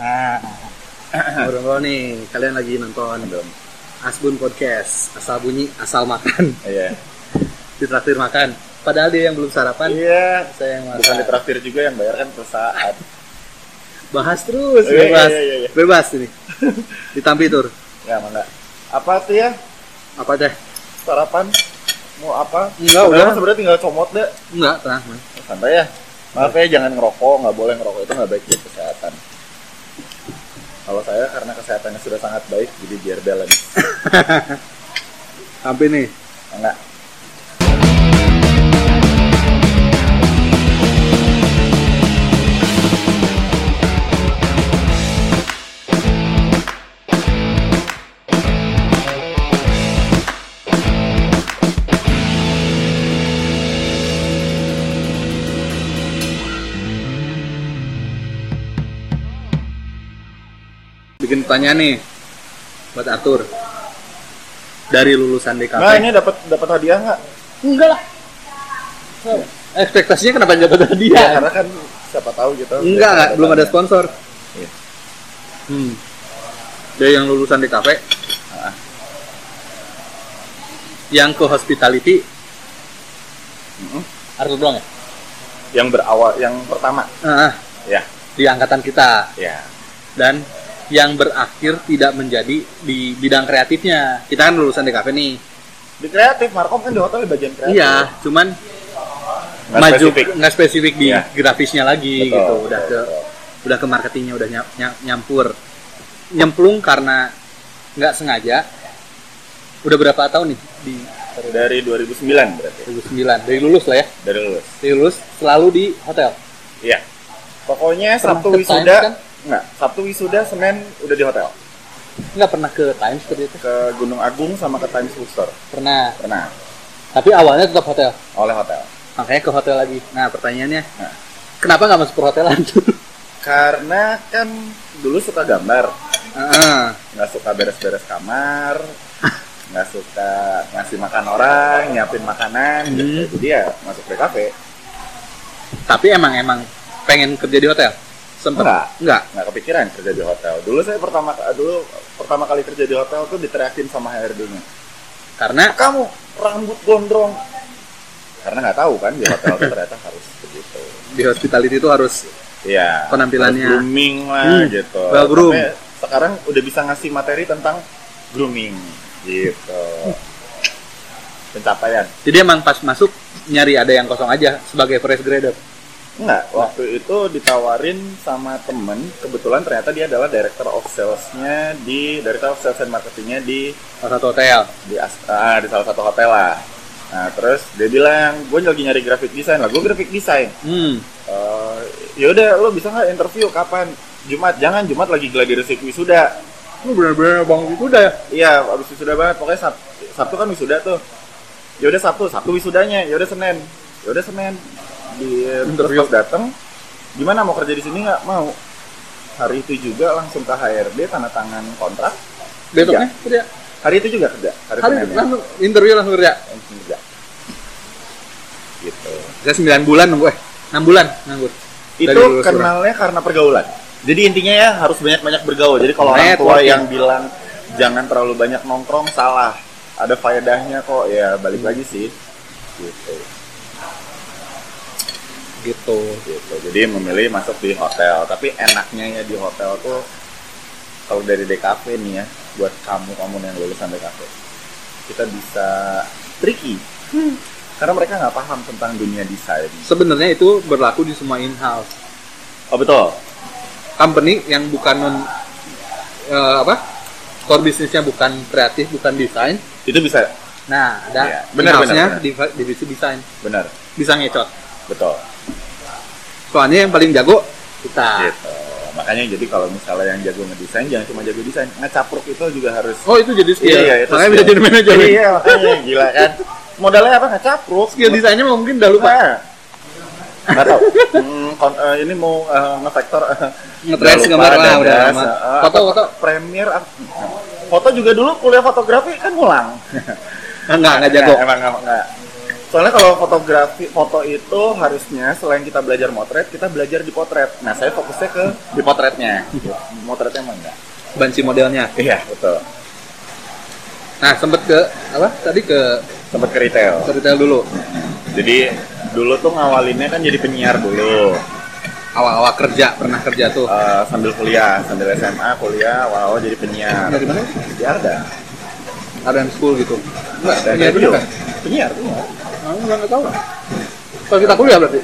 Nah, Ngobrol nih, kalian lagi nonton belum. Asbun Podcast. Asal bunyi, asal makan. Iya. Ditraktir makan. Padahal dia yang belum sarapan, Iya. saya yang makan. Bukan ditraktir juga yang bayar kan perusahaan. Bahas terus, Iya, bebas. iya, iya, iya. Bebas ini. Ditampi tur. Ya, mana? Apa tuh ya? Apa deh? Sarapan? Mau apa? Enggak, udah. Sebenarnya tinggal comot deh. Enggak, tenang. Santai ya. Maaf ya, jangan ngerokok. Nggak boleh ngerokok itu nggak baik buat kesehatan. Kalau saya karena kesehatannya sudah sangat baik, jadi biar balance. Tampi nih. Enggak. Bikin pertanyaan nih. Buat Arthur. Dari lulusan DKP. Nah, ini dapat dapat hadiah nggak? Enggak lah. Ekspektasinya kenapa dapat hadiah? karena kan siapa tahu gitu. Enggak, enggak, belum ada sponsor. Iya. Hmm. Dia yang lulusan DKP. Ah. Yang ke hospitality, Mm-mm. Arthur doang ya? Yang berawal, yang pertama. Ah, Ya, di angkatan kita. ya. Dan yang berakhir tidak menjadi di bidang kreatifnya. Kita kan lulusan DKP nih. Di kreatif, Markom kan di hotel di bagian kreatif. Iya, cuman Nggak maju spesifik. nggak spesifik di Iya. grafisnya lagi Betul, gitu. betul, Udah ke betul. udah ke marketingnya udah nyam- nyam- nyampur nyemplung karena nggak sengaja udah berapa tahun nih di Dari 2009 berarti. 2009 dari lulus lah ya Dari lulus. dari lulus selalu di hotel Iya. Pokoknya Sabtu ke wisuda, kan? Enggak, Sabtu wisuda, Senin udah di hotel. nggak pernah ke Times seperti itu Ke Gunung Agung sama ke Times Bookstore. pernah Pernah. tapi awalnya tetap hotel Oleh hotel. makanya ke hotel lagi nah pertanyaannya Nah. kenapa nggak masuk perhotelan Karena kan dulu suka gambar, Ah, nggak suka beres-beres kamar, nggak suka ngasih makan orang, nyiapin makanan, gitu. Hmm. Jadi ya masuk di kafe. tapi emang emang pengen kerja di hotel sempet Enggak. nggak nggak kepikiran kerja di hotel. Dulu saya pertama dulu pertama kali kerja di hotel tuh diteriakin sama HRD-nya. karena Kamu rambut gondrong. Karena nggak tahu kan di hotel tuh ternyata harus begitu. di hospitality itu harus Iya. Penampilannya. harus grooming lah Hmm, gitu. well groom. Sekarang udah bisa ngasih materi tentang grooming gitu. Pencapaian. jadi emang pas masuk nyari ada yang kosong aja sebagai fresh grader Enggak, waktu itu ditawarin sama temen, kebetulan ternyata dia adalah director of sales-nya di director of sales and marketingnya di salah satu hotel di ah, di salah satu hotel lah. Nah terus dia bilang, gue lagi nyari graphic design lah, gue graphic design. hmm Eh, ya udah, lo bisa nggak interview kapan? Jumat, jangan Jumat lagi gladi resik wisuda. Lu bener-bener bang itu udah ya? Iya, abis wisuda banget. Pokoknya Sab- Sabtu kan wisuda tuh. Ya udah Sabtu, Sabtu wisudanya. Ya udah Senin. Ya udah Senin. Di Interview. terus datang, gimana mau kerja di sini nggak? Mau. Hari itu juga langsung ke HRD tanda tangan kontrak. Besoknya kerja. Hari itu juga kerja. Hari, Hari Senin ya. langsung interview langsung kerja. Langsung kerja. Gitu. Saya 9 bulan nunggu eh 6 bulan nganggur. Itu kenalnya karena pergaulan. Jadi intinya ya harus banyak-banyak bergaul. Jadi kalau orang tua yang bilang jangan terlalu banyak nongkrong salah. Ada faedahnya kok. Ya balik lagi sih. Gitu. Gitu. gitu. Jadi memilih masuk di hotel. Tapi enaknya ya di hotel tuh kalau dari DKP nih ya, buat kamu kamu yang lulusan DKP, kita bisa tricky. Karena mereka nggak paham tentang dunia desain. Sebenarnya itu berlaku di semua in-house. Oh betul. Company yang bukan non eh, apa? Core bisnisnya bukan kreatif, bukan desain. Itu bisa, Nah, ada Iya, benar, benar, div- divisi desain. benar, Bisa ngecot. betul. Soalnya yang paling jago kita. Gitu. Makanya jadi kalau misalnya yang jago ngedesain jangan cuma jago desain, ngecapruk itu juga harus. Oh, itu jadi skill. Iya, itu Makanya skill. bisa jadi manajer. Iya, makanya gila kan. Modalnya apa ngecapruk? Skill desainnya mungkin udah lupa. Nah, nggak tahu. Hmm, kon- eh, ini mau eh, ngefaktor eh, Ngetrace nggak lupa, gambar lah udah lama. eh, Foto, foto. Premiere apa- Foto juga dulu kuliah fotografi kan ngulang. Enggak, enggak jago. Emang enggak, enggak. Soalnya kalau fotografi foto itu harusnya selain kita belajar motret, kita belajar di potret. Nah, saya fokusnya ke di potretnya. Motretnya emang enggak. banci modelnya Iya, betul. nah sempet ke apa tadi ke Sempat ke retail. ke retail dulu Jadi dulu tuh ngawalinnya kan jadi penyiar dulu. awal-awal kerja pernah kerja tuh Eh, sambil kuliah, sambil SMA, kuliah, wow jadi penyiar. dari mana Di Arda. ada yang school gitu enggak penyiar juga kan Penyiar, penyiar. Enggak nggak tahu kalau kita kuliah berarti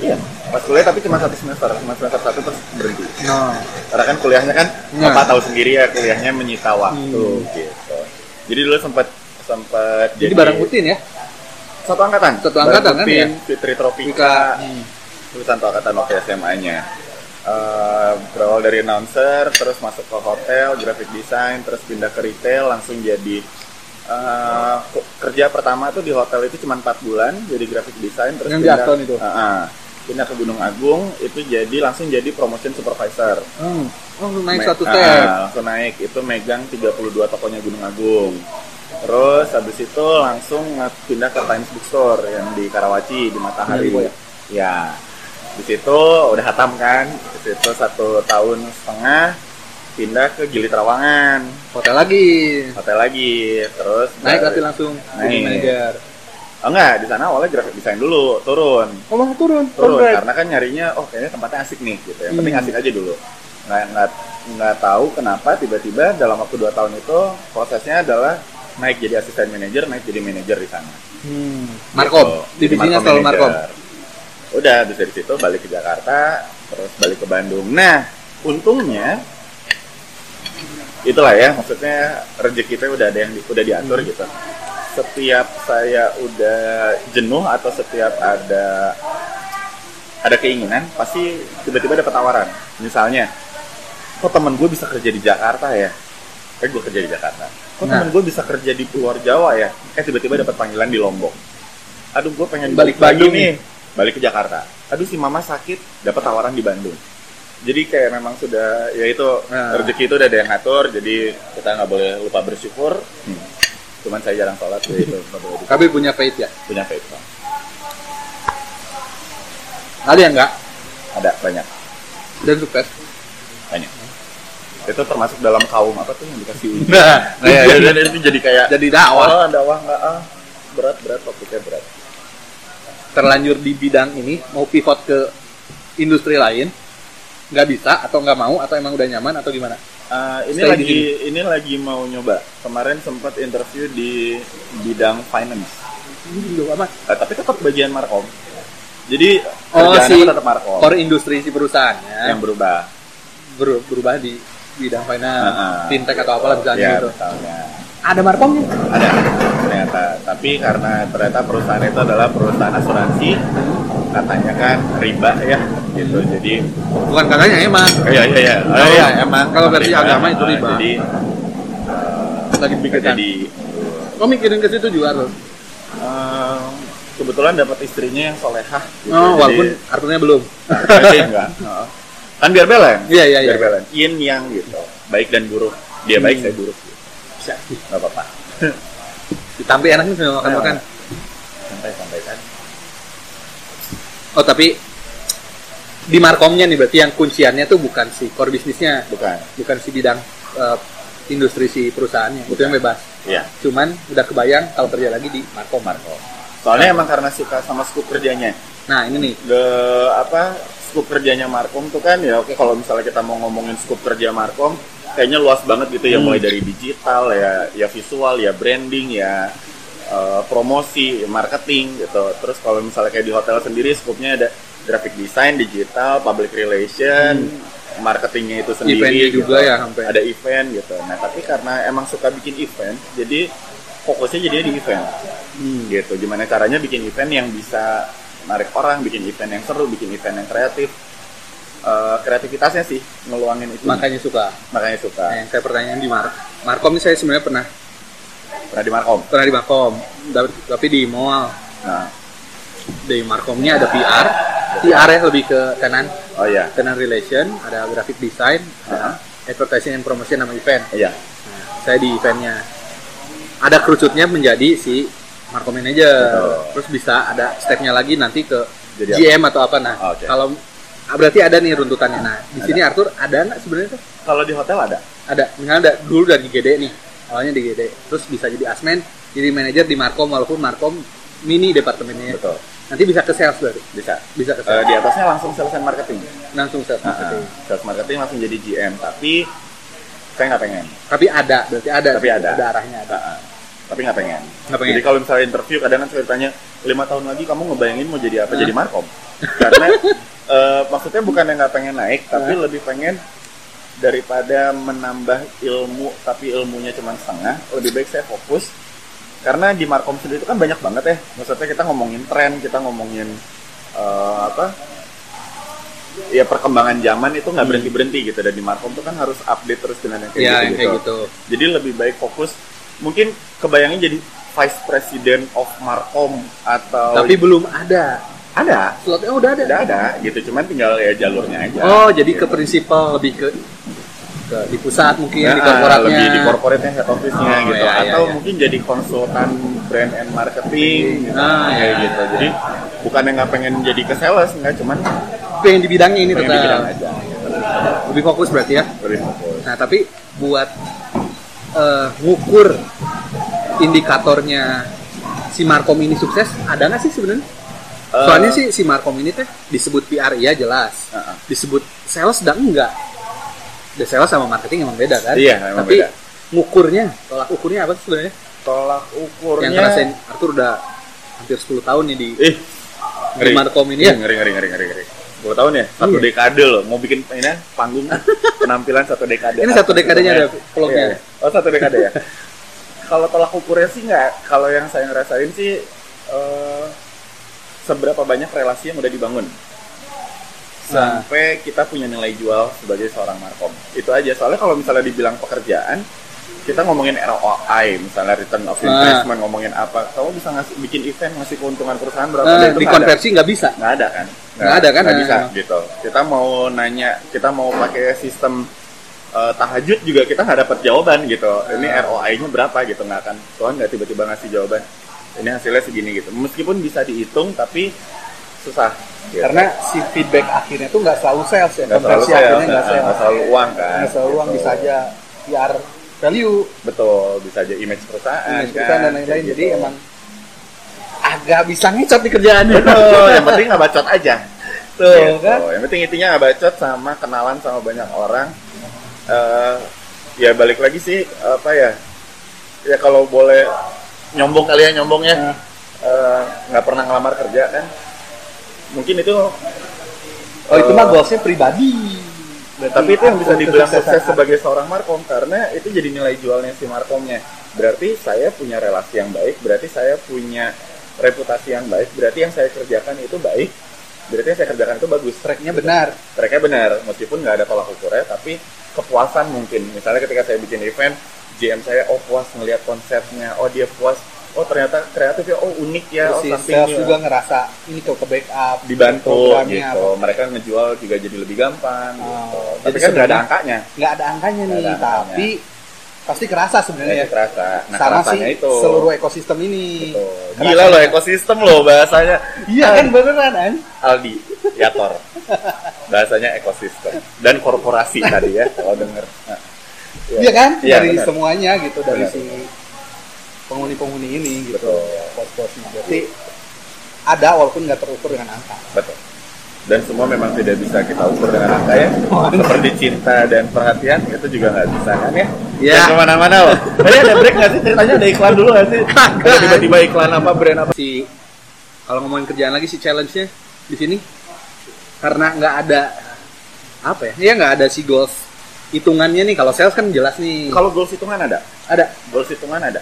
Iya. Pas kuliah tapi cuma satu semester, cuma semester satu terus berhenti. nah Karena kan kuliahnya kan Nah. Bapak tahu sendiri ya kuliahnya menyita waktu Hmm. gitu. Jadi dulu sempat sempat jadi barang rutin ya satu angkatan. Satu angkatan kan, Rutin, ya? Fitri Tropika, Hmm. lulusan satu angkatan waktu SMA-nya. Eh, berawal dari announcer, terus masuk ke hotel, graphic design, terus pindah ke retail, langsung jadi ke- kerja pertama tuh di hotel itu cuma 4 bulan, jadi graphic design, terus Yang pindah, itu? Ah, ah. pindah ke Gunung Agung, itu jadi langsung jadi promotion supervisor. Hmm. Oh, naik Me- satu ah, step. langsung naik itu megang 32 tokonya Gunung Agung terus habis itu langsung pindah ke Times Bookstore yang di Karawaci di Matahari iya. ya di situ udah hatam kan di situ satu tahun setengah pindah ke Gili Trawangan Hotel lagi. hotel lagi terus Naik dari- nanti langsung Naik. manajer. oh enggak di sana awalnya graphic design dulu turun Oh, malah turun. turun Downgrade. karena kan nyarinya oh kayaknya tempatnya asik nih gitu yang penting Hmm. asik aja dulu nggak nggak nggak tahu kenapa tiba-tiba dalam waktu dua tahun itu prosesnya adalah naik jadi asisten manajer naik jadi manajer di sana Hmm. Markom. Gitu. Divisinya Markom selalu manager. Markom. udah bisa di situ balik ke Jakarta terus balik ke Bandung nah untungnya itulah ya maksudnya rezeki kita udah ada yang di- udah diatur Hmm. gitu. Setiap saya udah jenuh atau setiap ada ada keinginan pasti tiba-tiba dapat tawaran misalnya kok temen gue bisa kerja di Jakarta ya? Eh gue kerja di Jakarta. Kok Nah. temen gue bisa kerja di luar Jawa ya? Eh tiba-tiba dapat panggilan di Lombok. Aduh gue pengen Balik lagi Bandung nih. balik ke Jakarta. Aduh si mama sakit. Dapat tawaran di Bandung jadi kayak memang sudah ya itu Nah. rezeki itu udah ada yang ngatur jadi kita nggak boleh lupa bersyukur Hmm. cuman saya jarang sholat ya itu nggak boleh KB punya faith ya. punya faith Bang. Ada yang enggak? ada banyak Dan sukses. banyak itu termasuk dalam kaum apa tuh yang dikasih ujian Nah, nah ya, dan itu jadi kayak jadi dakwah. oh dakwah nggak ah berat berat topiknya berat Terlanjur di bidang ini mau pivot ke industri lain nggak bisa atau nggak mau atau emang udah nyaman atau gimana? Ah, ini Stay di lagi ini lagi mau nyoba kemarin sempat interview di bidang finance amat. Ah, tapi tetap bagian markom jadi Oh si tetap markom core industri si perusahaannya yang berubah ber- berubah di bidang finance, Ah, ah. fintech atau apalah misalnya ya gitu. misalnya Ada markomnya? ada ternyata tapi karena ternyata perusahaan itu adalah perusahaan asuransi katanya kan riba ya gitu jadi Bukan katanya emang. iya iya iya oh, iya emang Kalau versi agama itu riba. jadi Lagi bikin jadi Oh mikirin ke situ juga tuh. eh, kebetulan dapat istrinya yang solehah gitu. Oh, Jadi- walaupun artinya belum. Nah, tapi enggak. Heeh. Kan biar balance. Iya, iya, iya. Biar balance. Yin yang gitu. Baik dan buruk. Dia baik, Hmm. saya buruk. Gitu. Bisa. Enggak apa-apa. Ditampi enaknya sudah makan makan. Santai santai. Oh tapi di markomnya nih berarti yang kunciannya tuh bukan si core bisnisnya, Bukan. bukan si bidang eh, industri si perusahaannya. Itu yang bebas. Iya. Cuman udah kebayang kalau kerja lagi di markom. Marco. Soalnya emang karena suka sama skup kerjanya. Nah ini nih. The apa skup kerjanya Markom tuh kan ya oke kalau misalnya kita mau ngomongin skup kerja Markom kayaknya luas banget gitu ya Hmm. mulai dari digital ya ya visual ya branding ya eh, promosi marketing gitu terus kalau misalnya kayak di hotel sendiri skupnya ada graphic design digital public relation marketingnya itu sendiri Hmm. Eventnya gitu. juga ya sampai. ada event gitu nah tapi karena emang suka bikin event jadi fokusnya jadinya di event Hmm. gitu gimana caranya bikin event yang bisa narik orang bikin event yang seru bikin event yang kreatif Eh, kreativitasnya sih ngeluangin itu Makanya suka. makanya suka Nah, yang saya pertanyaan di Mar Markom ini saya sebenarnya pernah pernah di Markom pernah di Markom, tapi- di mall. nah Di Markomnya ada PR, PR ya lebih ke tenan, oh iya tenan relation, ada graphic design, ada advertising and promotion nama event. iya Nah, saya di eventnya. Ada kerucutnya menjadi si Marco Manager. Betul. Terus bisa ada stepnya lagi nanti ke Jadi apa? GM atau apa nah. Oke. Kalau ah, berarti ada nih runtutannya. Nah, di Ada. sini Arthur ada nggak sebenarnya tuh? Kalau di hotel ada. Ada. Misalnya ada dulu dari GD nih. Awalnya di GD. Terus bisa jadi asmen, jadi manajer di Markom walaupun Markom mini departemennya. Betul. Nanti bisa ke sales berarti. Bisa. Bisa ke Eh, sales. di atasnya langsung sales and marketing. Langsung sales marketing. sales marketing langsung jadi GM, tapi saya nggak pengen. Tapi ada, berarti ada. Tapi ada. Ada arahnya ada. Ah. tapi nggak pengen. Nggak pengen. Jadi kalau misalnya interview kadang kan saya ditanya lima tahun lagi kamu ngebayangin mau jadi apa? Hah? Jadi markom. Karena eh, maksudnya bukan yang nggak pengen naik, tapi Hah? lebih pengen daripada menambah ilmu tapi ilmunya cuma setengah, lebih baik saya fokus karena di markom sendiri itu kan banyak banget ya. Maksudnya kita ngomongin tren, kita ngomongin eh, apa? Ya perkembangan zaman itu nggak Hmm. berhenti berhenti gitu dan di markom itu kan harus update terus dengan yang kayak Iya, gitu, yang kayak gitu. jadi lebih baik fokus mungkin kebayangin jadi vice president of Markom atau Tapi belum ada. Ada Slotnya udah ada. udah ada gitu cuman tinggal ya jalurnya aja Oh, jadi Gitu. ke prinsipal lebih ke ke di pusat mungkin Nah, di korporatnya. lebih di corporate-nya head office-nya Oh, gitu iya, iya, atau iya. mungkin jadi konsultan brand and marketing gitu, Ah, kayak iya, gitu iya. jadi bukan yang nggak pengen jadi ke sales nggak cuman pengen di bidangnya ini pengen di bidang tetap aja gitu. lebih fokus berarti ya. lebih fokus Nah, tapi buat eh, ngukur indikatornya si Markom ini sukses ada nggak sih sebenarnya? Eh, Soalnya sih si Markom ini teh disebut PR iya jelas, uh-uh. disebut sales dan enggak. The sales sama marketing emang beda kan? Iya, emang Tapi beda. ngukurnya, tolak ukurnya apa sih sebenarnya? tolak ukurnya Yang ngerasain Arthur udah hampir 10 tahun nih di, ih di Markom ini ya. ngeri ngeri ngeri ngeri ngeri 10 tahun ya satu Iya. dekade loh mau bikin ini ya, panggung penampilan satu dekade Ini satu dekadenya ada vlognya. Iya, iya. oh satu dekade ya kalau tolak ukurnya sih nggak kalau yang saya ngerasain sih eh, seberapa banyak relasi yang udah dibangun Nah. sampai kita punya nilai jual sebagai seorang markom itu aja soalnya kalau misalnya dibilang pekerjaan kita ngomongin ROI misalnya return of Nah. investment ngomongin apa kamu bisa ngasih bikin event ngasih keuntungan perusahaan berapa Dan itu dikonversi nggak bisa. nggak ada kan Nggak ada kan? nggak bisa Nah. gitu kita mau nanya kita mau pakai sistem eh, tahajud juga kita nggak dapat jawaban gitu ini Nah. ROI-nya berapa gitu nggak akan Tuhan nggak tiba-tiba ngasih jawaban ini hasilnya segini gitu meskipun bisa dihitung tapi susah gitu. Karena si feedback akhirnya tuh nggak selalu sales ya. nggak selalu sales, akhirnya nggak nggak selalu uang kan Nggak selalu uang Gitu. bisa aja PR value, betul bisa aja image perusahaan image kan, perusahaan dan lain-lain. kayak Jadi gitu. emang agak bisa ngecot di kerjaannya. betul yang penting nggak bacot aja Tuh Gitu. kan. Yang penting intinya nggak bacot sama kenalan sama banyak orang. Eh, ya balik lagi sih apa ya? Ya kalau boleh nyombong kali ya nyombongnya Nah, eh, nggak pernah ngelamar kerja kan? Mungkin itu. Oh itu eh, mah goalsnya pribadi. Berarti Tapi itu yang bisa dibilang sukses sebagai seorang markom karena itu jadi nilai jualnya si markomnya. Berarti saya punya relasi yang baik, berarti saya punya reputasi yang baik, berarti yang saya kerjakan itu baik, berarti yang saya kerjakan itu bagus. tracknya benar. tracknya benar meskipun nggak ada tolak ukurnya tapi kepuasan mungkin misalnya ketika saya bikin event GM saya oh puas ngelihat konsepnya oh dia puas oh ternyata kreatif ya oh unik ya Terus oh si sales juga ngerasa ini ke backup, dibantu gitu apa. mereka ngejual juga jadi lebih gampang Oh, gitu. jadi tapi kan nggak ada angkanya Nggak ada angkanya nih, ada angkanya. tapi pasti kerasa sebenarnya ya kerasa nah Sama kerasanya itu seluruh ekosistem ini. Betul. Kerasanya. gila loh ekosistem loh bahasanya Iya kan beneran kan? Aldi Yator bahasanya ekosistem dan korporasi tadi ya kalau denger Nah, Iya kan? Iya, dari benar. semuanya gitu, dari Benar. si penghuni-penghuni ini gitu. Betul. Pos-posnya. Berarti ada walaupun nggak terukur dengan angka. Betul. Dan semua memang tidak bisa kita ukur dengan angka ya. Oh, Seperti cinta dan perhatian itu juga nggak bisa kan ya? Iya. Jangan ke mana-mana loh. Tadi ada break nggak sih? Ceritanya ada iklan dulu nggak sih? Ada tiba-tiba iklan apa brand apa? Si kalau ngomongin kerjaan lagi si challenge-nya di sini karena nggak ada apa ya? Iya nggak ada si goals hitungannya nih. Kalau sales kan jelas nih. Kalau goals hitungan ada. ada Goals hitungan ada.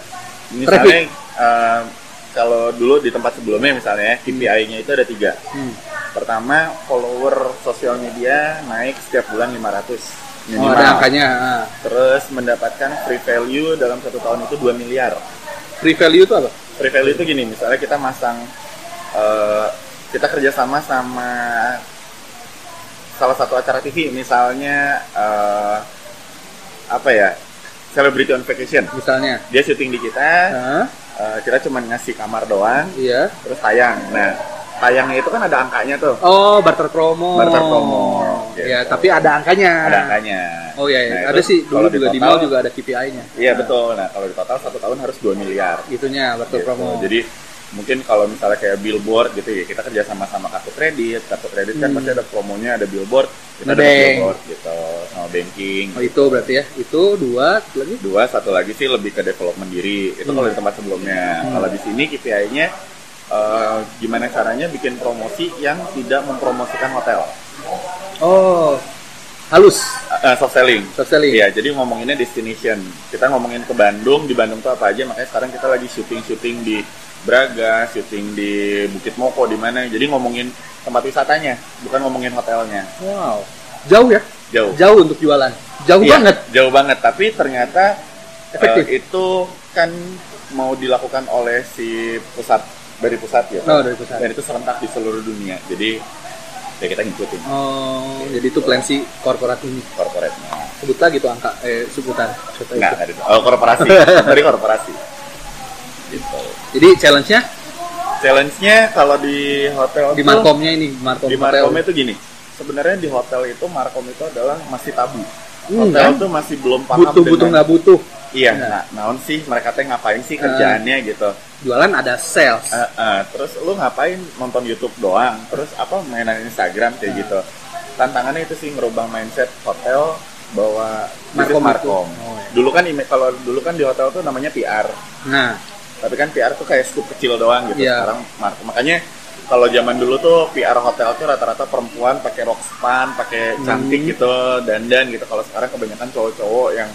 Misalnya eh, kalau dulu di tempat sebelumnya misalnya ya, KPI-nya itu ada tiga. Hmm. Pertama, follower sosial media naik setiap bulan 500 Oh, minimal. ada angkanya. Terus mendapatkan free value dalam satu tahun itu 2 miliar. Free value itu apa? Free value itu gini, misalnya kita masang, eh, kita kerjasama sama salah satu acara TV, misalnya eh, apa ya, Celebrity on Vacation. Misalnya. Dia syuting di kita, Hah? eh, kita cuma ngasih kamar doang, Iya. terus tayang. Nah, tayangnya itu kan ada angkanya tuh, Oh, barter promo. Barter promo, gitu. Ya, tapi ada angkanya. ada angkanya. Oh iya, iya. Nah, ada itu sih dulu kalau juga di total- mall juga ada KPI-nya. Iya betul. Nah kalau di total satu tahun harus 2 miliar. Itunya barter Gitu. promo. Jadi mungkin kalau misalnya kayak billboard gitu ya kita kerja sama sama kartu kredit, kartu kredit kan Hmm. pasti ada promonya, ada billboard, kita ada billboard gitu sama banking. Oh, itu berarti ya. Itu dua lagi. Dua, satu lagi sih lebih ke development diri. Itu Hmm. kalau di tempat sebelumnya. Hmm. Kalau di sini KPI-nya eh, gimana caranya bikin promosi yang tidak mempromosikan hotel. Oh. Halus. Eh, soft selling. Soft selling. Iya, jadi ngomonginnya destination. Kita ngomongin ke Bandung, di Bandung tuh apa aja, makanya sekarang kita lagi syuting-syuting di Braga, syuting di Bukit Moko, di mana. Jadi ngomongin tempat wisatanya, bukan ngomongin hotelnya. Wow. Jauh ya? Jauh. Jauh untuk jualan. Jauh Iya, banget. Jauh banget, tapi ternyata Efektif. eh, itu kan mau dilakukan oleh si pusat dari pusat ya. Oh, dari pusat. Dan itu serentak di seluruh dunia. Jadi ya kita ngikutin Oh, jadi itu plan si korporat ini. korporatnya. Sebut lagi tuh angka eh sebutan. Sebut aja. Enggak, enggak ada. Oh, korporasi. dari korporasi. Gitu. Jadi challenge-nya Challenge-nya kalau di hotel di markomnya ini, markom di hotel. markom itu gini. Sebenarnya di hotel itu markom itu adalah masih tabu. Hmm, hotel kan? tuh masih belum paham butuh butuh dengan- nggak butuh. Iya, Nah. naon sih mereka teh ngapain sih kerjaannya gitu. Jualan ada sales. Eh, eh, terus lu ngapain nonton YouTube doang? Terus apa mainan Instagram kayak Nah. gitu. Tantangannya itu sih ngerubah mindset hotel bahwa Markom markom. Oh, iya. Dulu kan kalau dulu kan di hotel tuh namanya PR. Nah, Tapi kan PR tuh kayak scoop kecil doang gitu. Iya. Sekarang markom. Makanya kalau zaman dulu tuh PR hotel tuh rata-rata perempuan pakai rok span, pakai cantik Hmm. gitu, dandan gitu. Kalau sekarang kebanyakan cowok-cowok yang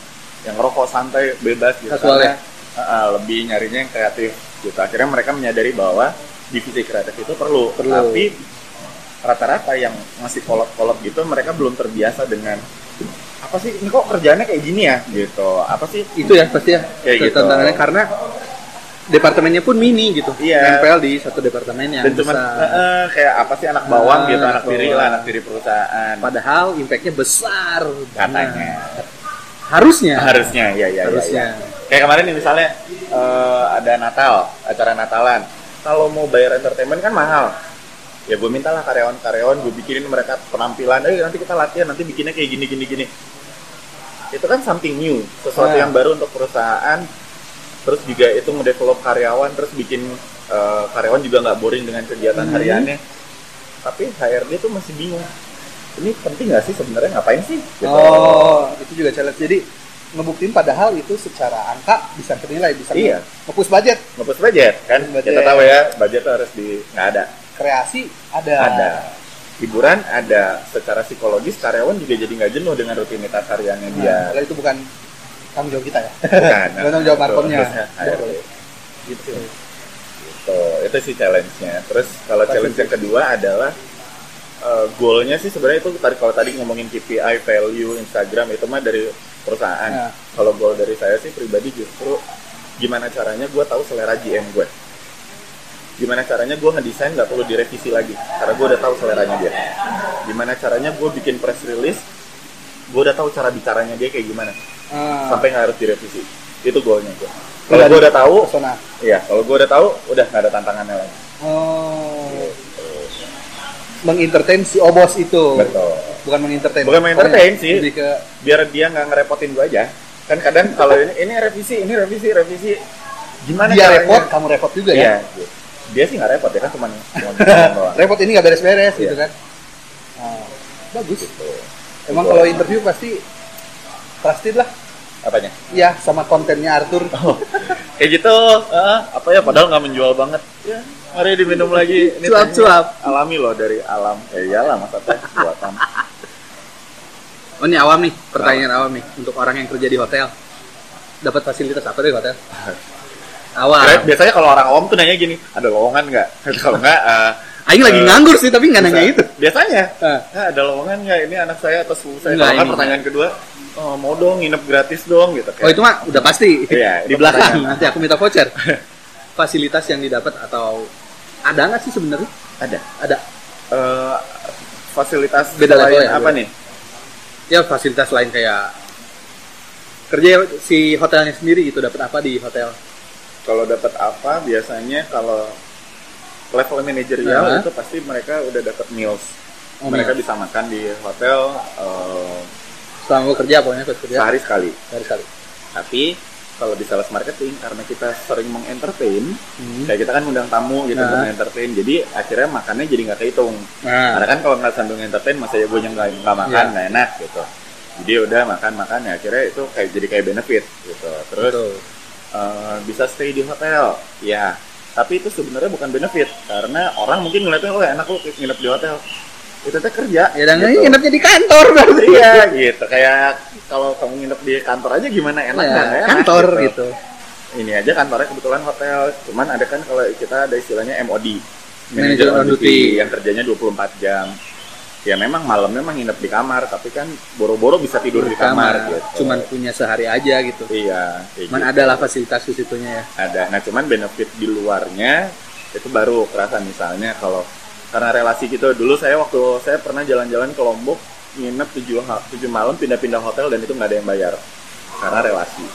yang rokok santai bebas gitu. Casual Karena, uh, uh, lebih nyarinya yang kreatif gitu. Akhirnya mereka menyadari bahwa divisi kreatif itu perlu. Perlu. Tapi rata-rata yang masih kolot-kolot gitu mereka belum terbiasa dengan apa sih ini kok kerjaannya kayak gini ya gitu apa sih itu ya pasti ya. Kayak Itu gitu. Tantangannya karena departemennya pun mini gitu. Iya. Nempel di satu departemen yang dan eh, eh, kayak apa sih anak bawang Ah, gitu anak bawang. lah anak tiri perusahaan Padahal impactnya besar. katanya harusnya. harusnya ya ya Harusnya. ya, ya. kayak kemarin nih misalnya eh, ada Natal acara Natalan kalau mau bayar entertainment kan mahal ya gue mintalah karyawan-karyawan gue bikinin mereka penampilan eh nanti kita latihan nanti bikinnya kayak gini gini gini itu kan something new sesuatu Nah. yang baru untuk perusahaan terus juga itu ngedevelop karyawan terus bikin eh, karyawan juga nggak boring dengan kegiatan Hmm. hariannya tapi HRD tuh masih bingung ini penting nggak sih sebenarnya ngapain sih Gitu. Oh, itu juga challenge. Jadi ngebuktiin padahal itu secara angka bisa ternilai, bisa Iya. nge-push budget. ngepus budget kan Budget. kita tahu ya budget tuh harus di nggak ada Kreasi ada. ada hiburan ada secara psikologis karyawan juga jadi nggak jenuh dengan rutinitas hariannya Nah, dia padahal itu bukan tanggung jawab kita ya. bukan Bukan tanggung jawab markomnya. Gitu gitu itu sih challenge-nya terus kalau challenge yang kedua adalah eh, goalnya sih sebenarnya itu tadi kalau tadi ngomongin KPI value Instagram itu mah dari perusahaan. Nah. kalau goal dari saya sih pribadi justru gimana caranya gue tahu selera GM gue gimana caranya gue ngedesain nggak perlu direvisi lagi karena gue udah tahu seleranya dia. Gimana caranya gue bikin press release gue udah tahu cara bicaranya dia kayak gimana. Ah, sampai nggak harus direvisi. Itu goalnya gue kalau gue udah tahu persona. iya kalau gue udah tahu udah nggak ada tantangannya lagi. Oh. Mengentertain si obos itu. betul Bukan mengentertain. Bukan mengentertain sih. Lebih ke biar dia nggak ngerepotin gue aja kan kadang kalau ini ini revisi ini revisi revisi gimana dia caranya? repot, kamu repot juga iya ya. dia sih nggak repot ya kan cuma doang. repot ini nggak beres-beres Iya. gitu kan. Ah, bagus. Gitu. Emang Gitu. kalau interview pasti trusted lah. apanya Ya sama kontennya Arthur. Oh, kayak gitu eh, apa ya padahal nggak menjual banget ya mari diminum lagi ini Cuap, tehnya cuap. alami loh dari alam ya iyalah masa teh buatan Oh ini awam nih, pertanyaan awam nih untuk orang yang kerja di hotel. Dapat fasilitas apa dari hotel? Awam. Kira- biasanya kalau orang awam tuh nanya gini ada lowongan nggak kalau nggak eh, Aing lagi eh, nganggur sih tapi nggak nanya itu. biasanya. "Ah, ada lowongan nggak ini anak saya atau sepupu saya kalau ini pertanyaan kedua oh, mau dong nginep gratis dong gitu Oh itu mah udah pasti Iya, di belakang. Nanti aku minta voucher. Fasilitas yang didapat atau ada nggak sih sebenarnya? ada Ada. Eh, fasilitas Beda level ya, apa beda. nih Ya fasilitas lain kayak kerja si hotelnya sendiri gitu dapat apa di hotel? kalau dapat apa biasanya kalau level manajerial Aha. itu pasti mereka udah dapat meals Oh, mereka meals. bisa makan di hotel eh, Selama gue kerja pokoknya pas kerja sehari sekali dari kali. tapi kalau di sales marketing karena kita sering mengentertain Hmm. kayak kita kan undang tamu gitu Nah. untuk entertain jadi akhirnya makannya jadi nggak kehitung Nah, karena kan kalau nggak sambil entertain masa ya gue yang nggak makan Iya. nggak enak gitu jadi ya udah makan makan ya akhirnya itu kayak jadi kayak benefit gitu terus betul. eh, bisa stay di hotel ya tapi itu sebenarnya bukan benefit karena orang mungkin ngeliatnya oh enak lu nginep di hotel itu teh kerja Ya dan gitu. nginepnya di kantor berarti. iya gitu kayak kalau kamu nginep di kantor aja gimana enak Ya, nggak enak kantor gitu. ini aja kantornya kebetulan hotel cuman ada kan kalau kita ada istilahnya MOD Manager on duty. yang kerjanya 24 jam ya memang malamnya memang nginep di kamar tapi kan boro-boro bisa tidur di kamar, gitu Cuman punya sehari aja gitu. iya Cuman gitu. ada lah fasilitas di situnya ya. ada nah cuman benefit di luarnya itu baru kerasa misalnya kalau karena relasi gitu dulu saya waktu saya pernah jalan-jalan ke Lombok nginep tujuh, tujuh malam pindah-pindah hotel dan itu nggak ada yang bayar karena relasi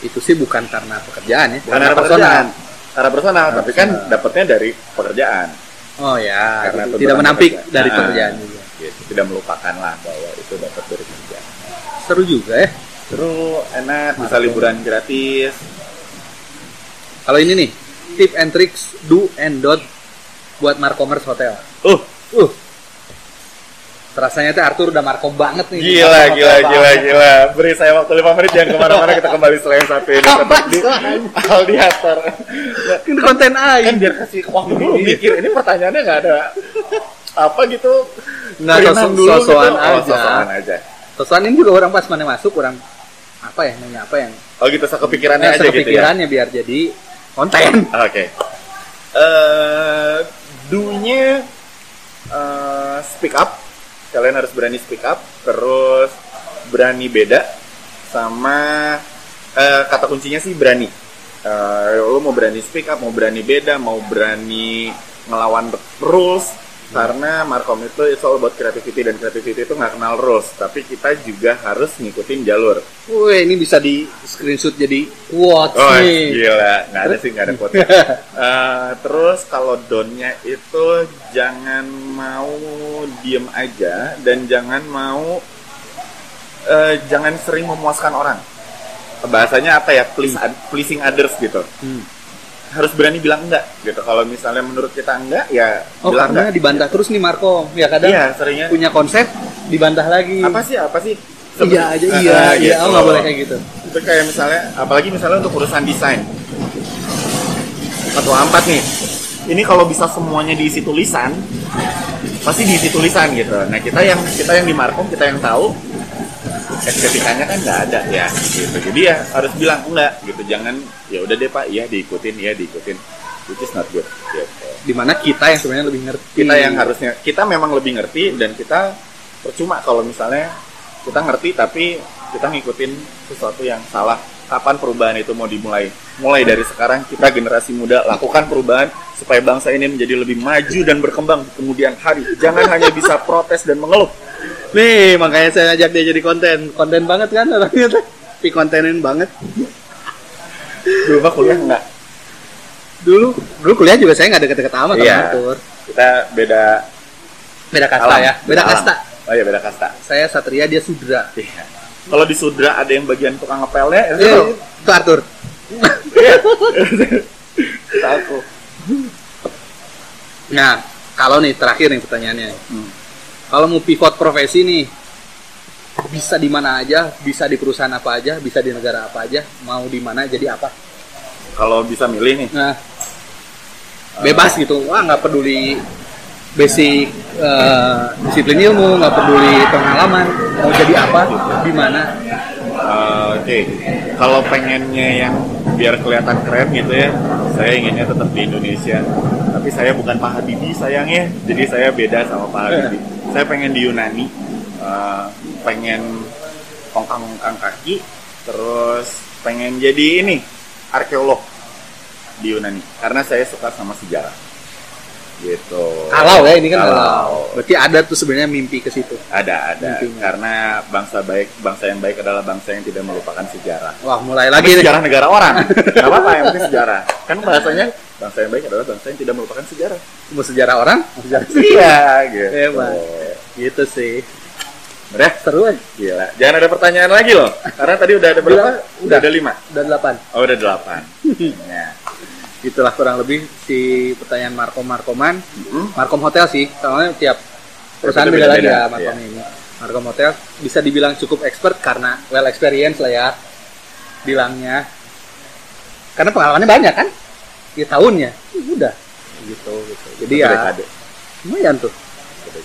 Itu sih bukan karena pekerjaan ya, karena pekerjaan karena personal tapi kan personal. dapatnya dari pekerjaan Oh ya, Karena gitu. tuntutan tidak menampik pekerjaan. dari Nah. pekerjaan juga. gitu. tidak melupakan lah bahwa itu dapat dari pekerjaan Seru juga ya. Seru, enak, bisa Mantap. liburan gratis. Kalau ini nih, tip and tricks do and don't buat Markomers Hotel. Uh, Uh. Terasanya tuh Arthur udah Markom banget nih. gila, gila, gila, banget. gila. Beri saya waktu 5 menit jangan ke mana-mana kita kembali setelah yang satu ini tetap di Aldiatar. Ini konten aja. Kan biar kasih waktu dulu mikir ini pertanyaannya nggak ada apa gitu. Nggak, Berinan sos- dulu sosokan Oh, aja. sosokan aja. Sosokan ini juga orang pas mana masuk, orang apa ya, nanya apa yang Oh gitu, sekepikirannya nah, aja gitu ya. sekepikirannya biar jadi konten. Oke. Eh, do-nya eh, speak up. Kalian harus berani speak up, terus berani beda sama eh, kata kuncinya sih berani. Eh, lo mau berani speak up, mau berani beda, mau berani ngelawan rules karena Markom itu it's all about creativity dan creativity itu nggak kenal rules tapi kita juga harus ngikutin jalur Wih, ini bisa di screenshot jadi quotes Oh nih. gila, nggak ada sih nggak ada quote. Eh, terus kalau donnya itu jangan mau diem aja dan jangan mau eh, jangan sering memuaskan orang. Bahasanya apa ya? Please, pleasing others gitu. Hmm. Harus berani bilang enggak gitu. Kalau misalnya menurut kita enggak ya Oh, bilang karena enggak. dibantah terus nih Markom. Ya kadang Iya, seringnya punya konsep dibantah lagi. apa sih apa sih? Iya aja, Ah, iya, ah, iya. Oh, gitu. nggak boleh kayak gitu. itu kayak misalnya apalagi misalnya untuk urusan desain satu empat nih ini kalau bisa semuanya diisi tulisan pasti diisi tulisan gitu nah kita yang kita yang di markom kita yang tahu estetikanya kan nggak ada ya gitu. Jadi ya harus bilang enggak gitu. Jangan ya udah deh pak. Iya diikutin iya diikutin. Which is not good gitu. Di mana kita yang sebenarnya lebih ngerti. kita yang harusnya kita memang lebih ngerti dan kita percuma kalau misalnya kita ngerti tapi kita ngikutin sesuatu yang salah kapan perubahan itu mau dimulai mulai dari sekarang kita generasi muda lakukan perubahan supaya bangsa ini menjadi lebih maju dan berkembang di kemudian hari jangan hanya bisa protes dan mengeluh Nih, makanya saya ajak dia jadi konten. Konten banget kan orangnya tuh. Tapi kontenin banget. dulu mah kuliah enggak Dulu dulu kuliah juga saya nggak deket-deket amat sama Iya. Arthur. kita beda Beda kasta alam ya. Beda alam. kasta. oh iya beda kasta Saya Satria, dia Sudra. Iya. Kalau di Sudra ada yang bagian tukang ngepelnya itu Eh, itu Arthur. aku Nah, kalau nih terakhir nih pertanyaannya. Hmm. Kalau mau pivot profesi nih, bisa di mana aja, bisa di perusahaan apa aja, bisa di negara apa aja, mau di mana jadi apa? kalau bisa milih nih Nah, bebas gitu. Wah, nggak peduli basic eh, disiplin ilmu, nggak peduli pengalaman, mau jadi apa, di mana. Uh, Oke, kalau pengennya yang biar kelihatan keren gitu ya, saya inginnya tetap di Indonesia. Tapi saya bukan Pak Habibie sayangnya, jadi saya beda sama Pak Habibie. Saya pengen di Yunani, uh, pengen ongkang-ongkang kaki, terus pengen jadi ini arkeolog di Yunani, karena saya suka sama sejarah. Gitu Kalau ya ini kan Kalau. kalau. Berarti ada tuh sebenarnya mimpi ke situ. ada ada Mimpinya. karena bangsa baik bangsa yang baik adalah bangsa yang tidak melupakan sejarah Wah, mulai lagi nih. sejarah negara orang nggak apa-apa yang penting sejarah kan bahasanya bangsa yang baik adalah bangsa yang tidak melupakan sejarah Mau sejarah orang, mau sejarah iya gitu Hebat. Gitu sih. udah Seru aja. gila jangan ada pertanyaan lagi loh karena tadi udah ada berapa Udah. udah ada lima Udah delapan. oh udah delapan ya. Itulah kurang lebih si pertanyaan Markom Markoman. Mm-mm. Markom Hotel sih, soalnya tiap perusahaan beda lagi ya Markom ini. Markom Hotel bisa dibilang cukup expert karena well experience lah ya bilangnya. Karena pengalamannya banyak kan? Ya tahunnya. Ya udah gitu gitu. Jadi ya dekade. lumayan tuh.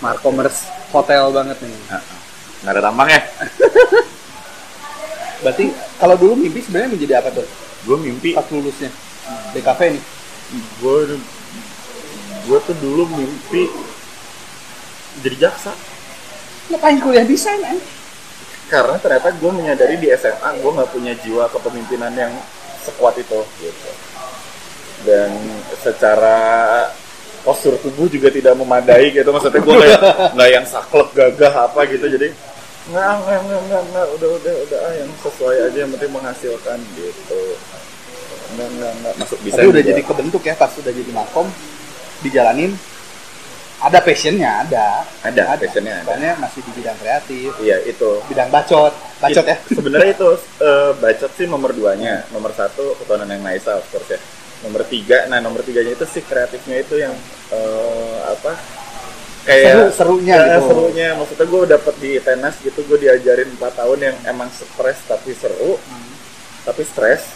Markomers Hotel banget nih. Ah. nggak ada tambang ya Berarti kalau dulu mimpi sebenarnya menjadi apa tuh? gue mimpi Pas lulusnya. DKV nih. gue gue tuh dulu mimpi jadi jaksa. Ngapain kuliah desain kan? karena ternyata gue menyadari di SMA gue nggak punya jiwa kepemimpinan yang sekuat itu gitu. Dan secara postur tubuh juga tidak memadai gitu. Maksudnya gue kayak nggak yang saklek gagah apa gitu. Jadi nggak nggak nggak nggak. Udah udah udah ah, yang sesuai aja yang penting menghasilkan gitu nggak nggak nggak. Masuk bisa Tapi udah jadi kebentuk ya pas udah jadi makom dijalanin. Ada passionnya ada. Ada, passionnya ada. Soalnya masih di bidang kreatif. Iya itu. Bidang bacot bacot ya. sebenarnya itu eh, bacot sih nomor duanya. Nomor satu ketuhanan yang maha esa of course ya. Nomor tiga nah nomor tiganya itu si kreatifnya itu yang eh, apa? Kayak Seru- serunya Ya, gitu. serunya. Maksudnya gue dapet di tenas gitu gue diajarin 4 tahun yang emang stres tapi seru. Tapi stres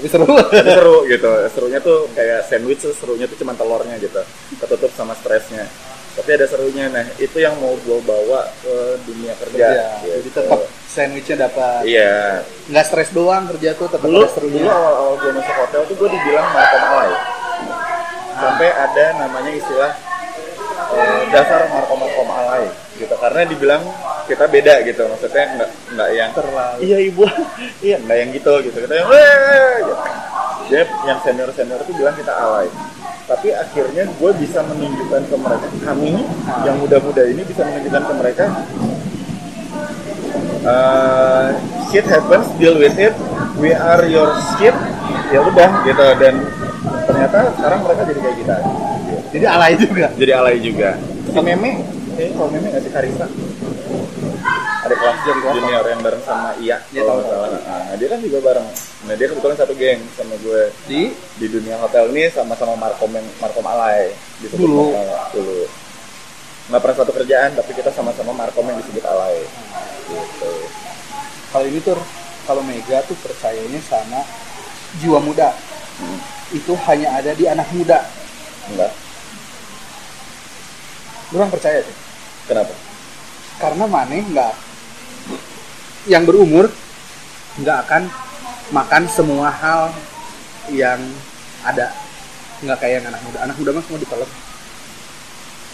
tapi seru. Tapi seru gitu. Serunya tuh kayak sandwich tuh serunya tuh cuma telurnya gitu. Ketutup sama stresnya. Tapi ada serunya. Nah itu yang mau gue bawa ke dunia kerja. Kerja gitu. jadi tetap sandwichnya dapat. Iya. Nggak stres doang kerja tuh tetap dulu ada serunya. dulu awal-awal gue masuk hotel tuh gue dibilang markom alay sampai ada namanya istilah eh, dasar markom markom alay gitu. Karena dibilang kita beda gitu. Maksudnya nggak nggak yang terlalu. Iya ibu. Iya nggak yang gitu gitu. Kita yang gitu. dia yang senior senior tuh bilang kita alay. Tapi akhirnya gue bisa menunjukkan ke mereka kami yang muda-muda ini bisa menunjukkan ke mereka uh, shit happens deal with it we are your shit ya udah gitu. Dan ternyata sekarang mereka jadi kayak kita. Jadi alay juga. Jadi alay juga. Si meme eh kalau meme nggak sih Karisa ada kelas junior yang bareng sama Iya kalau tahu, salah. Nah, dia kan juga bareng. Nah dia kebetulan satu geng sama gue. Di? Di dunia hotel ini sama-sama markom yang markom alay. Disebut Dulu. dulu. Nggak pernah satu kerjaan tapi kita sama-sama markom yang disebut alay. Gitu. Kalau ini tuh kalau Mega tuh percayanya sama jiwa muda. Hmm. itu hanya ada di anak muda. Enggak kurang percaya tuh kenapa? Karena maneh nggak yang berumur nggak akan makan semua hal yang ada. Nggak kayak yang anak muda. Anak muda mah semua ditelan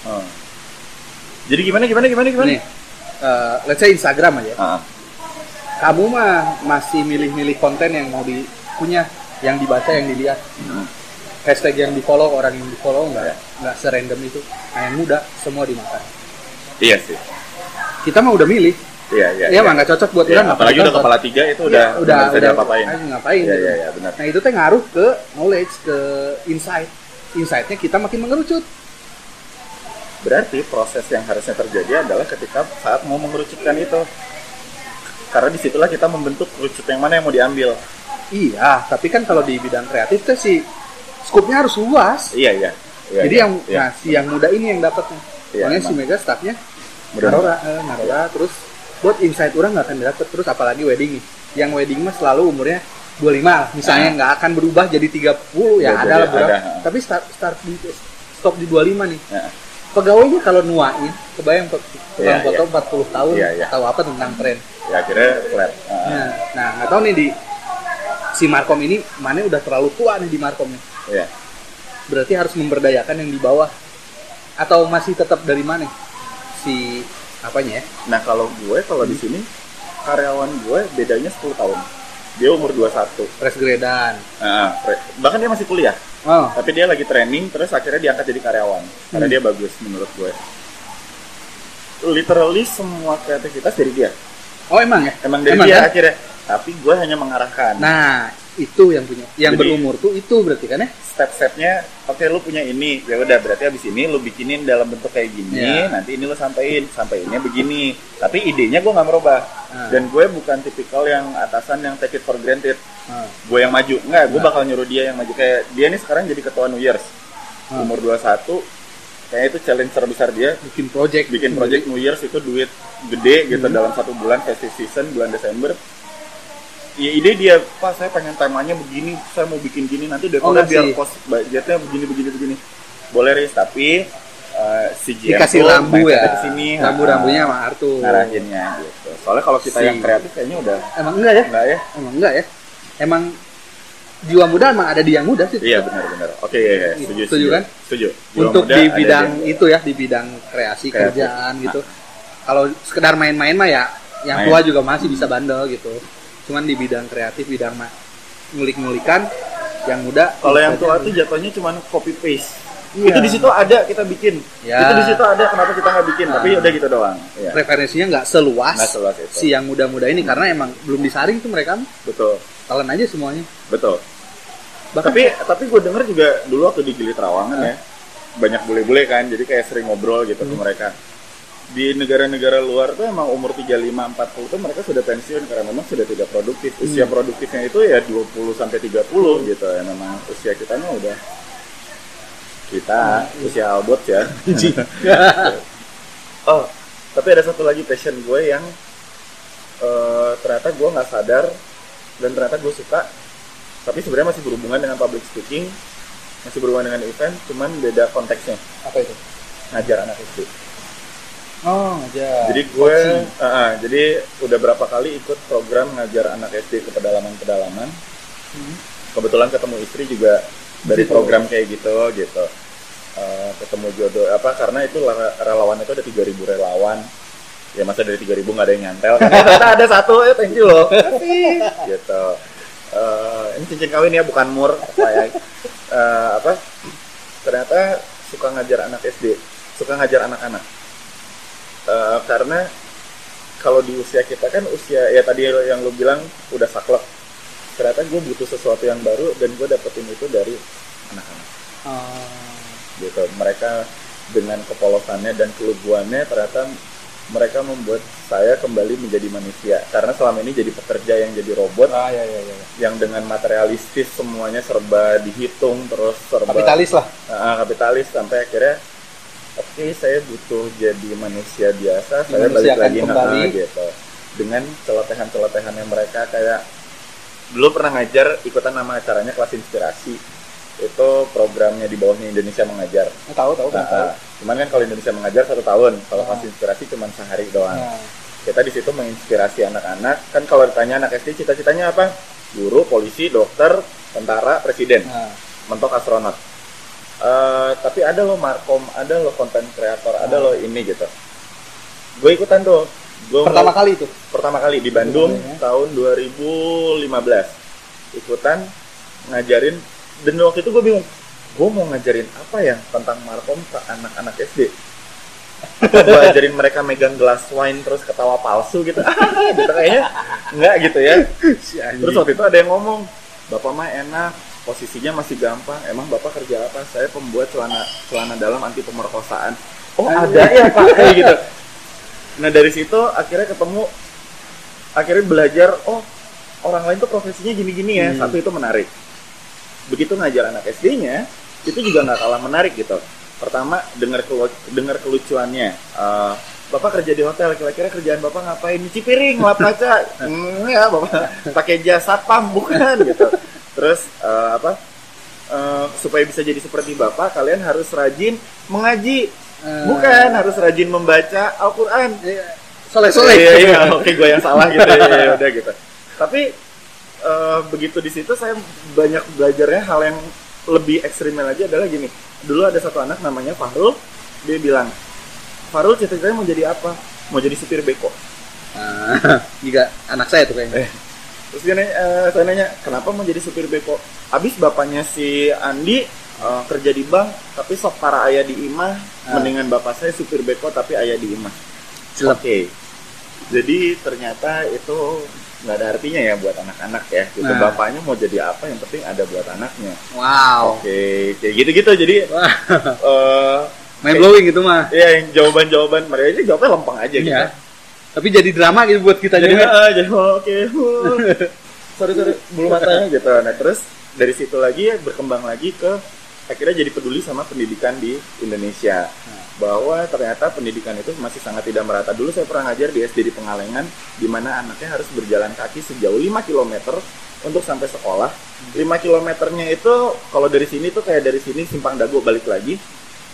Oh. jadi gimana gimana gimana gimana? Nih eh, let's say Instagram aja. Ah, kamu mah masih milih-milih konten yang mau di punya yang dibaca yang dilihat. Hmm. hashtag yang di follow orang yang di follow Ya. nggak nggak serandom itu. Nah yang muda semua dimakan. Iya sih. Kita mah udah milih iya iya ya mah nggak cocok buat Iya, orang apalagi udah kepala tiga itu Iya, udah udah bisa udah diapa-apain ah, ngapain iya iya iya benar Nah itu teh ngaruh ke knowledge, ke insight. Insightnya kita makin mengerucut. berarti proses yang harusnya terjadi adalah ketika saat mau mengerucutkan itu karena di situlah kita membentuk kerucut yang mana yang mau diambil Iya, tapi kan kalau di bidang kreatif tuh sih skupnya harus luas. iya iya Iya, Jadi iya, yang iya. nah si yang muda ini yang dapatnya. Iya, Soalnya si. Mega staffnya. Narora, eh, Narora, terus buat insight orang nggak akan dapet terus apalagi wedding nih. Yang wedding mah selalu umurnya 25 lah. misalnya nggak akan berubah jadi 30 ya Ya, ada lah berapa. Tapi start start di stop di 25 nih. Ya. Pegawainya kalau nuain, kebayang Iya, tukang foto 40 tahun Iya, iya. tahu apa tentang tren. ya akhirnya flat Ah, Nah, nah nggak tahu nih di si Markom ini mana udah terlalu tua nih di Markomnya. iya Berarti harus memberdayakan yang di bawah atau masih tetap dari mana si apanya ya? nah kalau gue kalau di sini karyawan gue bedanya 10 tahun dia umur 21 Fresh gradean. Nah, bahkan dia masih kuliah Oh. tapi dia lagi training terus akhirnya diangkat jadi karyawan karena Hmm. dia bagus menurut gue literally semua kreativitas dari dia Oh emang ya? emang dari Emang dia kan? akhirnya tapi gue hanya mengarahkan Nah, itu yang punya. Yang Jadi- berumur tuh itu berarti kan ya? step-stepnya oke lu punya ini ya udah berarti abis ini lu bikinin dalam bentuk kayak gini Ya. nanti ini lu sampein sampeinnya begini tapi idenya gue nggak merubah Ah. dan gue bukan tipikal yang atasan yang take it for granted Ah. gue yang maju nggak gue Nah. bakal nyuruh dia yang maju kayak dia nih sekarang jadi ketua New Year's Ah. umur 21 kayaknya itu challenge terbesar dia Bikin project. bikin project New Year's itu duit gede gitu dalam satu bulan festive season bulan Desember ya ide dia pak saya pengen temanya begini saya mau bikin gini nanti dekornya ngasih. biar cost budgetnya begini begini begini boleh Riz tapi eh, si GM Dikasih mindsetnya ya. ke sini Rambu-rambunya ah, sama Arthur. ngarahinnya gitu soalnya kalau kita Si- yang kreatif kayaknya udah Emang enggak ya? enggak ya Emang enggak ya? Emang jiwa muda emang ada di yang muda sih. iya benar-benar oke ya, ya. setuju Setuju kan? setuju Jiwa Untuk muda di bidang dia. itu ya, di bidang kreasi Kreatif. kerjaan gitu. Kalau sekedar main-main mah ya, yang Main. tua juga masih bisa bandel gitu. Cuman di bidang kreatif, bidang ngulik-ngulikan, yang muda. kalau yang tua tuh jatuhnya cuma copy paste Iya. itu di situ ada kita bikin Ya. itu di situ ada kenapa kita nggak bikin tapi Ah. udah gitu doang ya. referensinya nggak seluas, Nggak seluas itu. si yang muda-muda ini karena emang belum disaring tuh mereka betul talent aja semuanya. betul Bahkan tapi tapi gue denger juga dulu waktu di Gili Trawangan ya banyak bule-bule kan jadi kayak sering ngobrol gitu ke Hmm. mereka di negara-negara luar tuh emang umur 35 40 tuh mereka sudah pensiun karena memang sudah tidak produktif. Usia Hmm. produktifnya itu ya 20 sampai 30 gitu ya. Memang usia kita mah udah kita usia albot ya. Oh tapi ada satu lagi passion gue yang eh, ternyata gue nggak sadar dan ternyata gue suka. Tapi sebenarnya masih berhubungan dengan public speaking masih berhubungan dengan event cuman beda konteksnya. Apa itu? ngajar anak SD Oh, aja. jadi gue ah, ah, jadi udah berapa kali ikut program ngajar anak SD ke pedalaman-pedalaman. Kebetulan ketemu istri juga dari Gitu. program kayak gitu gitu. Eh, ketemu jodoh apa karena itu la- relawan itu ada 3000 relawan. Ya masa dari 3000 nggak ada yang nyantel? Kan ya, ternyata ada satu. Ya thank you loh. Gitu. Eh, ini cincin kawin ya bukan mur apa ya Eh, apa? Ternyata suka ngajar anak SD suka ngajar anak-anak Eh, karena kalau di usia kita kan usia ya tadi yang lu bilang udah saklek ternyata gue butuh sesuatu yang baru dan gue dapetin itu dari anak-anak Oh. gitu mereka dengan kepolosannya dan keluguannya ternyata mereka membuat saya kembali menjadi manusia karena selama ini jadi pekerja yang jadi robot Ah, ya, ya, ya. ya. yang dengan materialistis semuanya serba dihitung terus serba Kapitalis lah. Ah, kapitalis sampai akhirnya oke saya butuh jadi manusia biasa saya balik lagi kembali. nah, gitu dengan celotehan-celotehannya mereka kayak dulu pernah ngajar ikutan nama acaranya kelas inspirasi itu programnya di bawahnya Indonesia mengajar Oh, tahu, tahu, Nah, tahu. ah, cuman kan kalau Indonesia mengajar satu tahun kalau Ah. kelas inspirasi cuma sehari doang Nah, kita di situ menginspirasi anak-anak kan kalau ditanya anak SD cita-citanya apa guru polisi dokter tentara presiden nah. mentok astronot. Eh, tapi ada loh markom, ada loh konten kreator, ada loh ini gitu. Gue ikutan tuh. Gua Pertama mau- kali itu. pertama kali di Bandung Ya. tahun 2015 ikutan ngajarin dan waktu itu gue bingung gue mau ngajarin apa ya tentang markom ke anak-anak SD gue ajarin mereka megang gelas wine terus ketawa palsu gitu gitu kayaknya enggak gitu ya terus waktu itu ada yang ngomong bapak mah enak posisinya masih gampang. Emang bapak kerja apa? Saya pembuat celana celana dalam anti pemerkosaan. Oh ada. ya pak. Kayak gitu. Nah dari situ akhirnya ketemu akhirnya belajar oh orang lain tuh profesinya gini-gini ya. Hmm. satu itu menarik. Begitu ngajar anak SD-nya itu juga nggak kalah menarik gitu. Pertama dengar kelu- dengar kelucuannya. Eh, bapak kerja di hotel kira-kira kerjaan bapak ngapain? Nyuci piring lap kaca. Hmm, ya bapak pakai jasa satpam bukan gitu terus eh, apa Eh, supaya bisa jadi seperti bapak kalian harus rajin mengaji Eh, bukan harus rajin membaca Al-Quran Soleh, soleh. Iya, iya, oke gue yang salah gitu ya, ya, udah gitu. Tapi eh, begitu di situ saya banyak belajarnya hal yang lebih ekstrim lagi adalah gini. Dulu ada satu anak namanya Fahrul, dia bilang, Fahrul cita-citanya mau jadi apa? Mau jadi supir beko. Nah, juga anak saya tuh kayaknya. Eh. Terus dia nanya, eh, saya nanya, kenapa mau jadi supir beko? Abis bapaknya si Andi eh, kerja di bank tapi sok para ayah di imah Ah. mendingan bapak saya supir beko tapi ayah di imah oke jadi ternyata itu nggak ada artinya ya buat anak-anak ya gitu Nah. bapaknya mau jadi apa yang penting ada buat anaknya Wow. oke kayak gitu-gitu jadi Wah, eh mind blowing itu mah. ya yang jawaban-jawaban mereka ini jawabnya lempeng aja gitu Iya. Tapi jadi drama gitu buat kita jadi juga. ah, jadi oh, oke. Sorry sorry. Bulu matanya gitu nah terus dari situ lagi ya berkembang lagi ke akhirnya jadi peduli sama pendidikan di Indonesia. Bahwa ternyata pendidikan itu masih sangat tidak merata. Dulu saya pernah ngajar di SD di Pengalengan di mana anaknya harus berjalan kaki sejauh 5 km untuk sampai sekolah. 5 kilometernya itu kalau dari sini tuh kayak dari sini simpang dago balik lagi.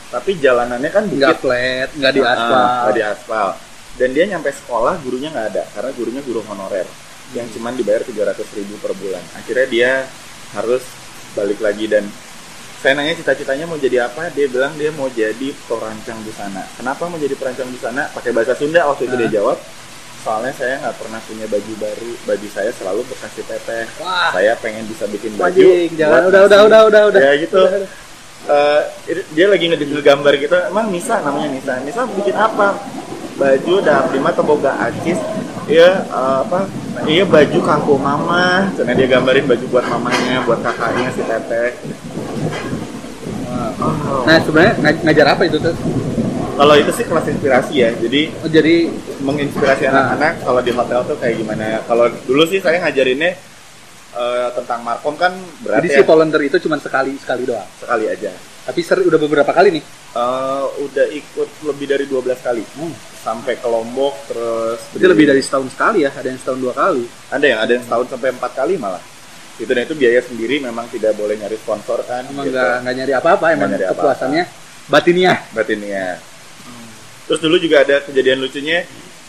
Tapi jalanannya kan Nggak bukit flat, nggak di Ah, aspal. nggak di aspal. Dan dia nyampe sekolah gurunya nggak ada karena gurunya guru honorer yang Hmm. cuman dibayar 300 ribu per bulan. Akhirnya dia harus balik lagi dan saya nanya cita-citanya mau jadi apa? Dia bilang dia mau jadi perancang busana. Kenapa mau jadi perancang busana? Pakai bahasa Sunda waktu itu Ah. dia jawab. Soalnya saya nggak pernah punya baju baru. Baju saya selalu bekas teteh. Wah, Saya pengen bisa bikin baju. wajing, jangan udah udah udah udah udah. Ya gitu. Udah, udah. Itu- dia lagi ngedit gambar gitu emang Nisa namanya Nisa Nisa bikin apa baju ada prima teboga acis iya eh, apa iya baju kangku mama karena dia gambarin baju buat mamanya buat kakaknya si teteh. Oh. Nah, sebenarnya ngaj- ngajar apa itu tuh? kalau itu sih kelas inspirasi ya jadi Oh, jadi menginspirasi Nah. anak-anak kalau di hotel tuh kayak gimana kalau dulu sih saya ngajarinnya eh, tentang markom kan berat jadi ya si volunteer itu cuma sekali sekali doang. sekali aja Tapi seri udah beberapa kali nih. Eh, udah ikut lebih dari 12 kali Hmm. sampai ke Lombok terus Itu lebih dari setahun sekali ya, ada yang setahun dua kali. ada yang ada yang setahun sampai empat kali malah itu dan itu biaya sendiri memang tidak boleh nyari sponsor kan Emang gitu. nggak nggak nyari apa-apa, emang nyari kepuasannya batinnya. batinnya terus dulu juga ada kejadian lucunya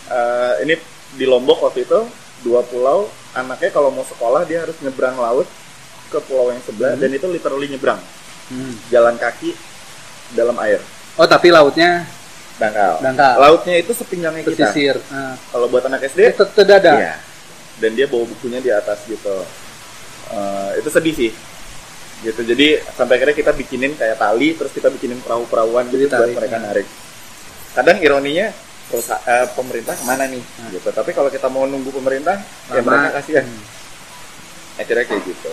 eh, ini di Lombok waktu itu dua pulau anaknya kalau mau sekolah dia harus nyebrang laut ke pulau yang sebelah Hmm. dan itu literally nyebrang Hmm. jalan kaki dalam air Oh tapi lautnya dangkal Dangkal. lautnya itu sepinggangnya kita pesisir. Nah, kalau buat anak SD terdada. Iya. Dan dia bawa bukunya di atas gitu. Eh, itu sedih sih. Gitu. Jadi sampai akhirnya kita bikinin kayak tali, terus kita bikinin perahu-perahuan gitu buat mereka narik. Kadang ironinya perusa- eh, pemerintah ke mana nih? Nah. Gitu. Tapi kalau kita mau nunggu pemerintah, ya Lama. mereka kasihan. Hmm. Akhirnya kayak gitu.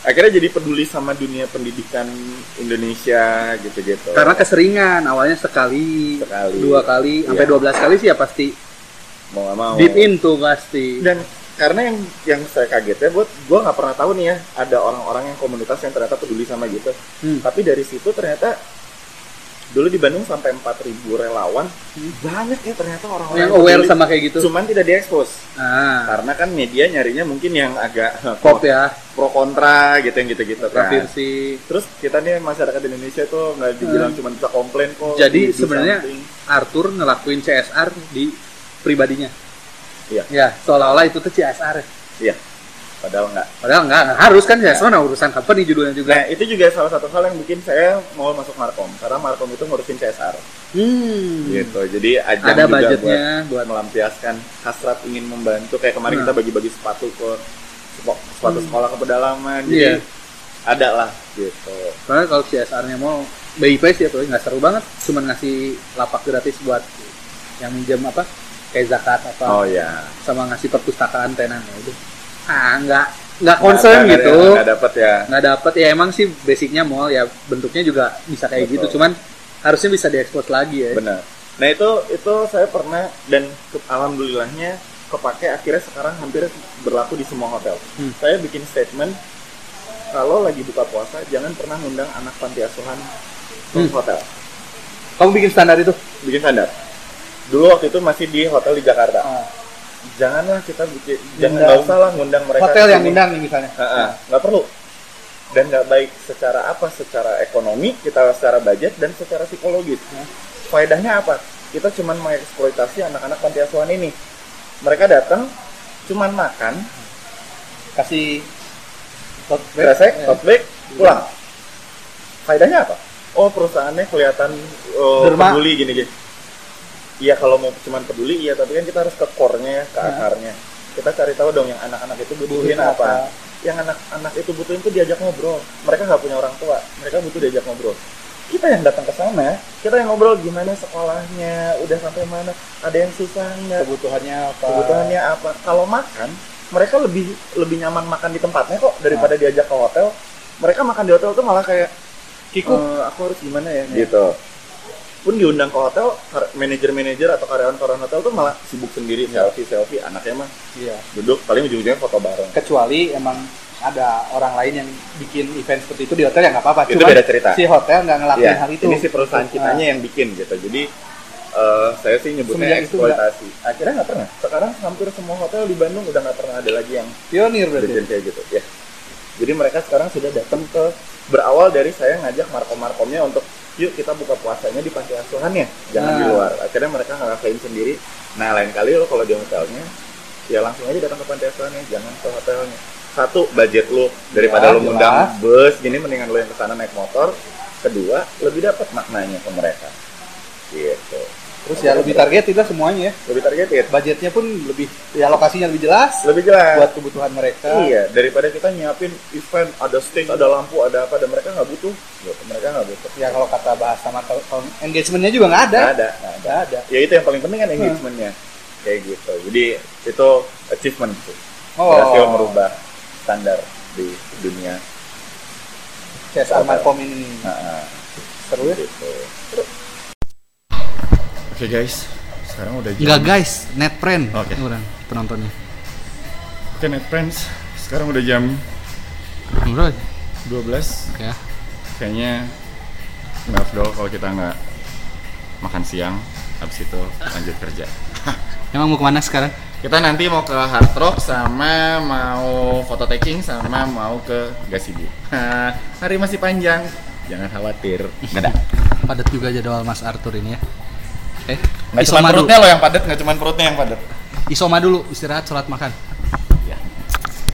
Akhirnya jadi peduli sama dunia pendidikan Indonesia gitu-gitu. Karena keseringan, awalnya sekali, Sekali. dua kali, sampai Iya. 12 kali sih ya pasti mau nggak mau. deep in tuh pasti. dan karena yang yang saya kagetnya buat gue nggak pernah tahu nih ya ada orang-orang yang komunitas yang ternyata peduli sama gitu Hmm. tapi dari situ ternyata dulu di Bandung sampai 4000 relawan banyak ya ternyata orang-orang Yang aware peduli. sama kayak gitu. cuman tidak diekspos Ah, karena kan media nyarinya mungkin yang agak pop ya, pro kontra gitu yang gitu-gitu kan kontroversi. terus kita nih masyarakat Indonesia tuh nggak dibilang Hmm. cuma bisa komplain kok Jadi sebenarnya. Arthur ngelakuin CSR di pribadinya. Iya. Ya, seolah-olah itu tuh CSR. iya padahal nggak Padahal enggak, enggak harus kan CSR nah, urusan company judulnya juga. Nah, itu juga salah satu hal yang bikin saya mau masuk Markom karena Markom itu ngurusin CSR Hmm. gitu. Jadi ajang Ada juga budgetnya buat, buat melampiaskan hasrat ingin membantu. Kayak kemarin Nah. kita bagi-bagi sepatu ke sepatu Hmm. sekolah ke pedalaman. Jadi Iya. ada lah gitu. Karena kalau CSR-nya mau BIP sih ya, nggak seru banget. Cuman ngasih lapak gratis buat yang minjem apa kayak zakat apa Oh ya. sama ngasih perpustakaan tenan ya udah. Ah nggak nggak concern Nggak- gitu. Nggak dapet ya. Nggak dapet ya emang sih basicnya mall ya bentuknya juga bisa kayak Betul. gitu. Cuman harusnya bisa diekspos lagi ya. Benar. Nah itu itu saya pernah dan ke- alhamdulillahnya kepake akhirnya sekarang hampir berlaku di semua hotel. Hmm. Saya bikin statement kalau lagi buka puasa jangan pernah ngundang anak panti asuhan ke Hmm. hotel. Kamu bikin standar itu? Bikin standar. Dulu waktu itu masih di hotel di Jakarta. Janganlah kita bikin, jangan Ngundang. nggak usah lah ngundang mereka. Hotel yang sini. undang nih misalnya. Nggak perlu. Dan nggak baik secara apa? Secara ekonomi, kita secara budget dan secara psikologis. Ya. Faedahnya apa? Kita cuman mengeksploitasi anak-anak panti asuhan ini. Mereka datang, cuman makan, Kasih tote bag. kresek, Ya. pulang. Faedahnya apa? Oh perusahaannya kelihatan oh, Derma. peduli gini-gini. Iya kalau mau cuman peduli iya tapi kan kita harus ke core-nya, ke Ya. akarnya. kita cari tahu dong yang anak-anak itu butuhin apa. apa. Yang anak-anak itu butuhin tuh diajak ngobrol. Mereka nggak punya orang tua, mereka butuh diajak ngobrol. Kita yang datang ke sana, kita yang ngobrol gimana sekolahnya, udah sampai mana, ada yang susah nggak, kebutuhannya apa kebutuhannya apa. Kalau makan, mereka lebih lebih nyaman makan di tempatnya kok daripada diajak ke hotel. Mereka makan di hotel tuh malah kayak Kiku "Eh, aku harus gimana ya gitu pun diundang ke hotel manajer-manajer atau karyawan-karyawan hotel tuh malah sibuk sendiri selfie selfie anaknya mah iya. duduk paling ujung-ujungnya foto bareng. Kecuali emang ada orang lain yang bikin event seperti itu di hotel ya nggak apa-apa. Itu Cuman beda cerita. si hotel nggak ngelakuin Iya, hal itu. ini si perusahaan Nah, kitanya yang bikin gitu. Jadi eh, saya sih nyebutnya eksploitasi. Akhirnya nggak pernah. Sekarang hampir semua hotel di Bandung udah nggak pernah ada lagi yang pionir berarti. kayak gitu. Ya jadi mereka sekarang sudah datang ke berawal dari saya ngajak markom-markomnya untuk yuk kita buka puasanya di panti asuhannya jangan di Nah. luar. Akhirnya mereka ngerasain sendiri. Nah lain kali lo kalau di hotelnya ya langsung aja datang ke panti asuhannya jangan ke hotelnya. Satu budget lo. Daripada Ya, lo ngundang bus gini mendingan lo yang ke sana naik motor. Kedua lebih dapat maknanya ke mereka. Gitu terus ya lebih target itu semuanya ya lebih targeted budgetnya pun lebih ya lokasinya lebih jelas lebih jelas buat kebutuhan mereka Iya, daripada kita nyiapin event, ada stage, ada lampu, ada apa, dan mereka nggak butuh. Mereka nggak butuh. ya kalau kata bahasa kalau engagementnya juga nggak ada Nggak ada, nggak ada. Ya itu yang paling penting kan engagementnya. Kayak gitu. Jadi itu achievement sih. oh Berhasil merubah standar di dunia. CSR Markom ini nah, seru ya gitu. Oke guys, sekarang udah jam. Enggak guys, net friend. Oke. Orang penontonnya. Oke net friends, sekarang udah jam Bro, 12 ya. Kayaknya nggak afdol kalau kita nggak makan siang, habis itu lanjut kerja. Emang mau ke mana sekarang? Kita nanti mau ke Hard Rock sama mau foto taking sama mau ke Gasibu. Hari masih panjang, jangan khawatir. Nggak ada. Padat juga jadwal Mas Arthur ini ya. Eh, Nggak cuma isoma dulu. perutnya loh yang padat, nggak cuma perutnya yang padat. Isoma dulu, istirahat, sholat makan.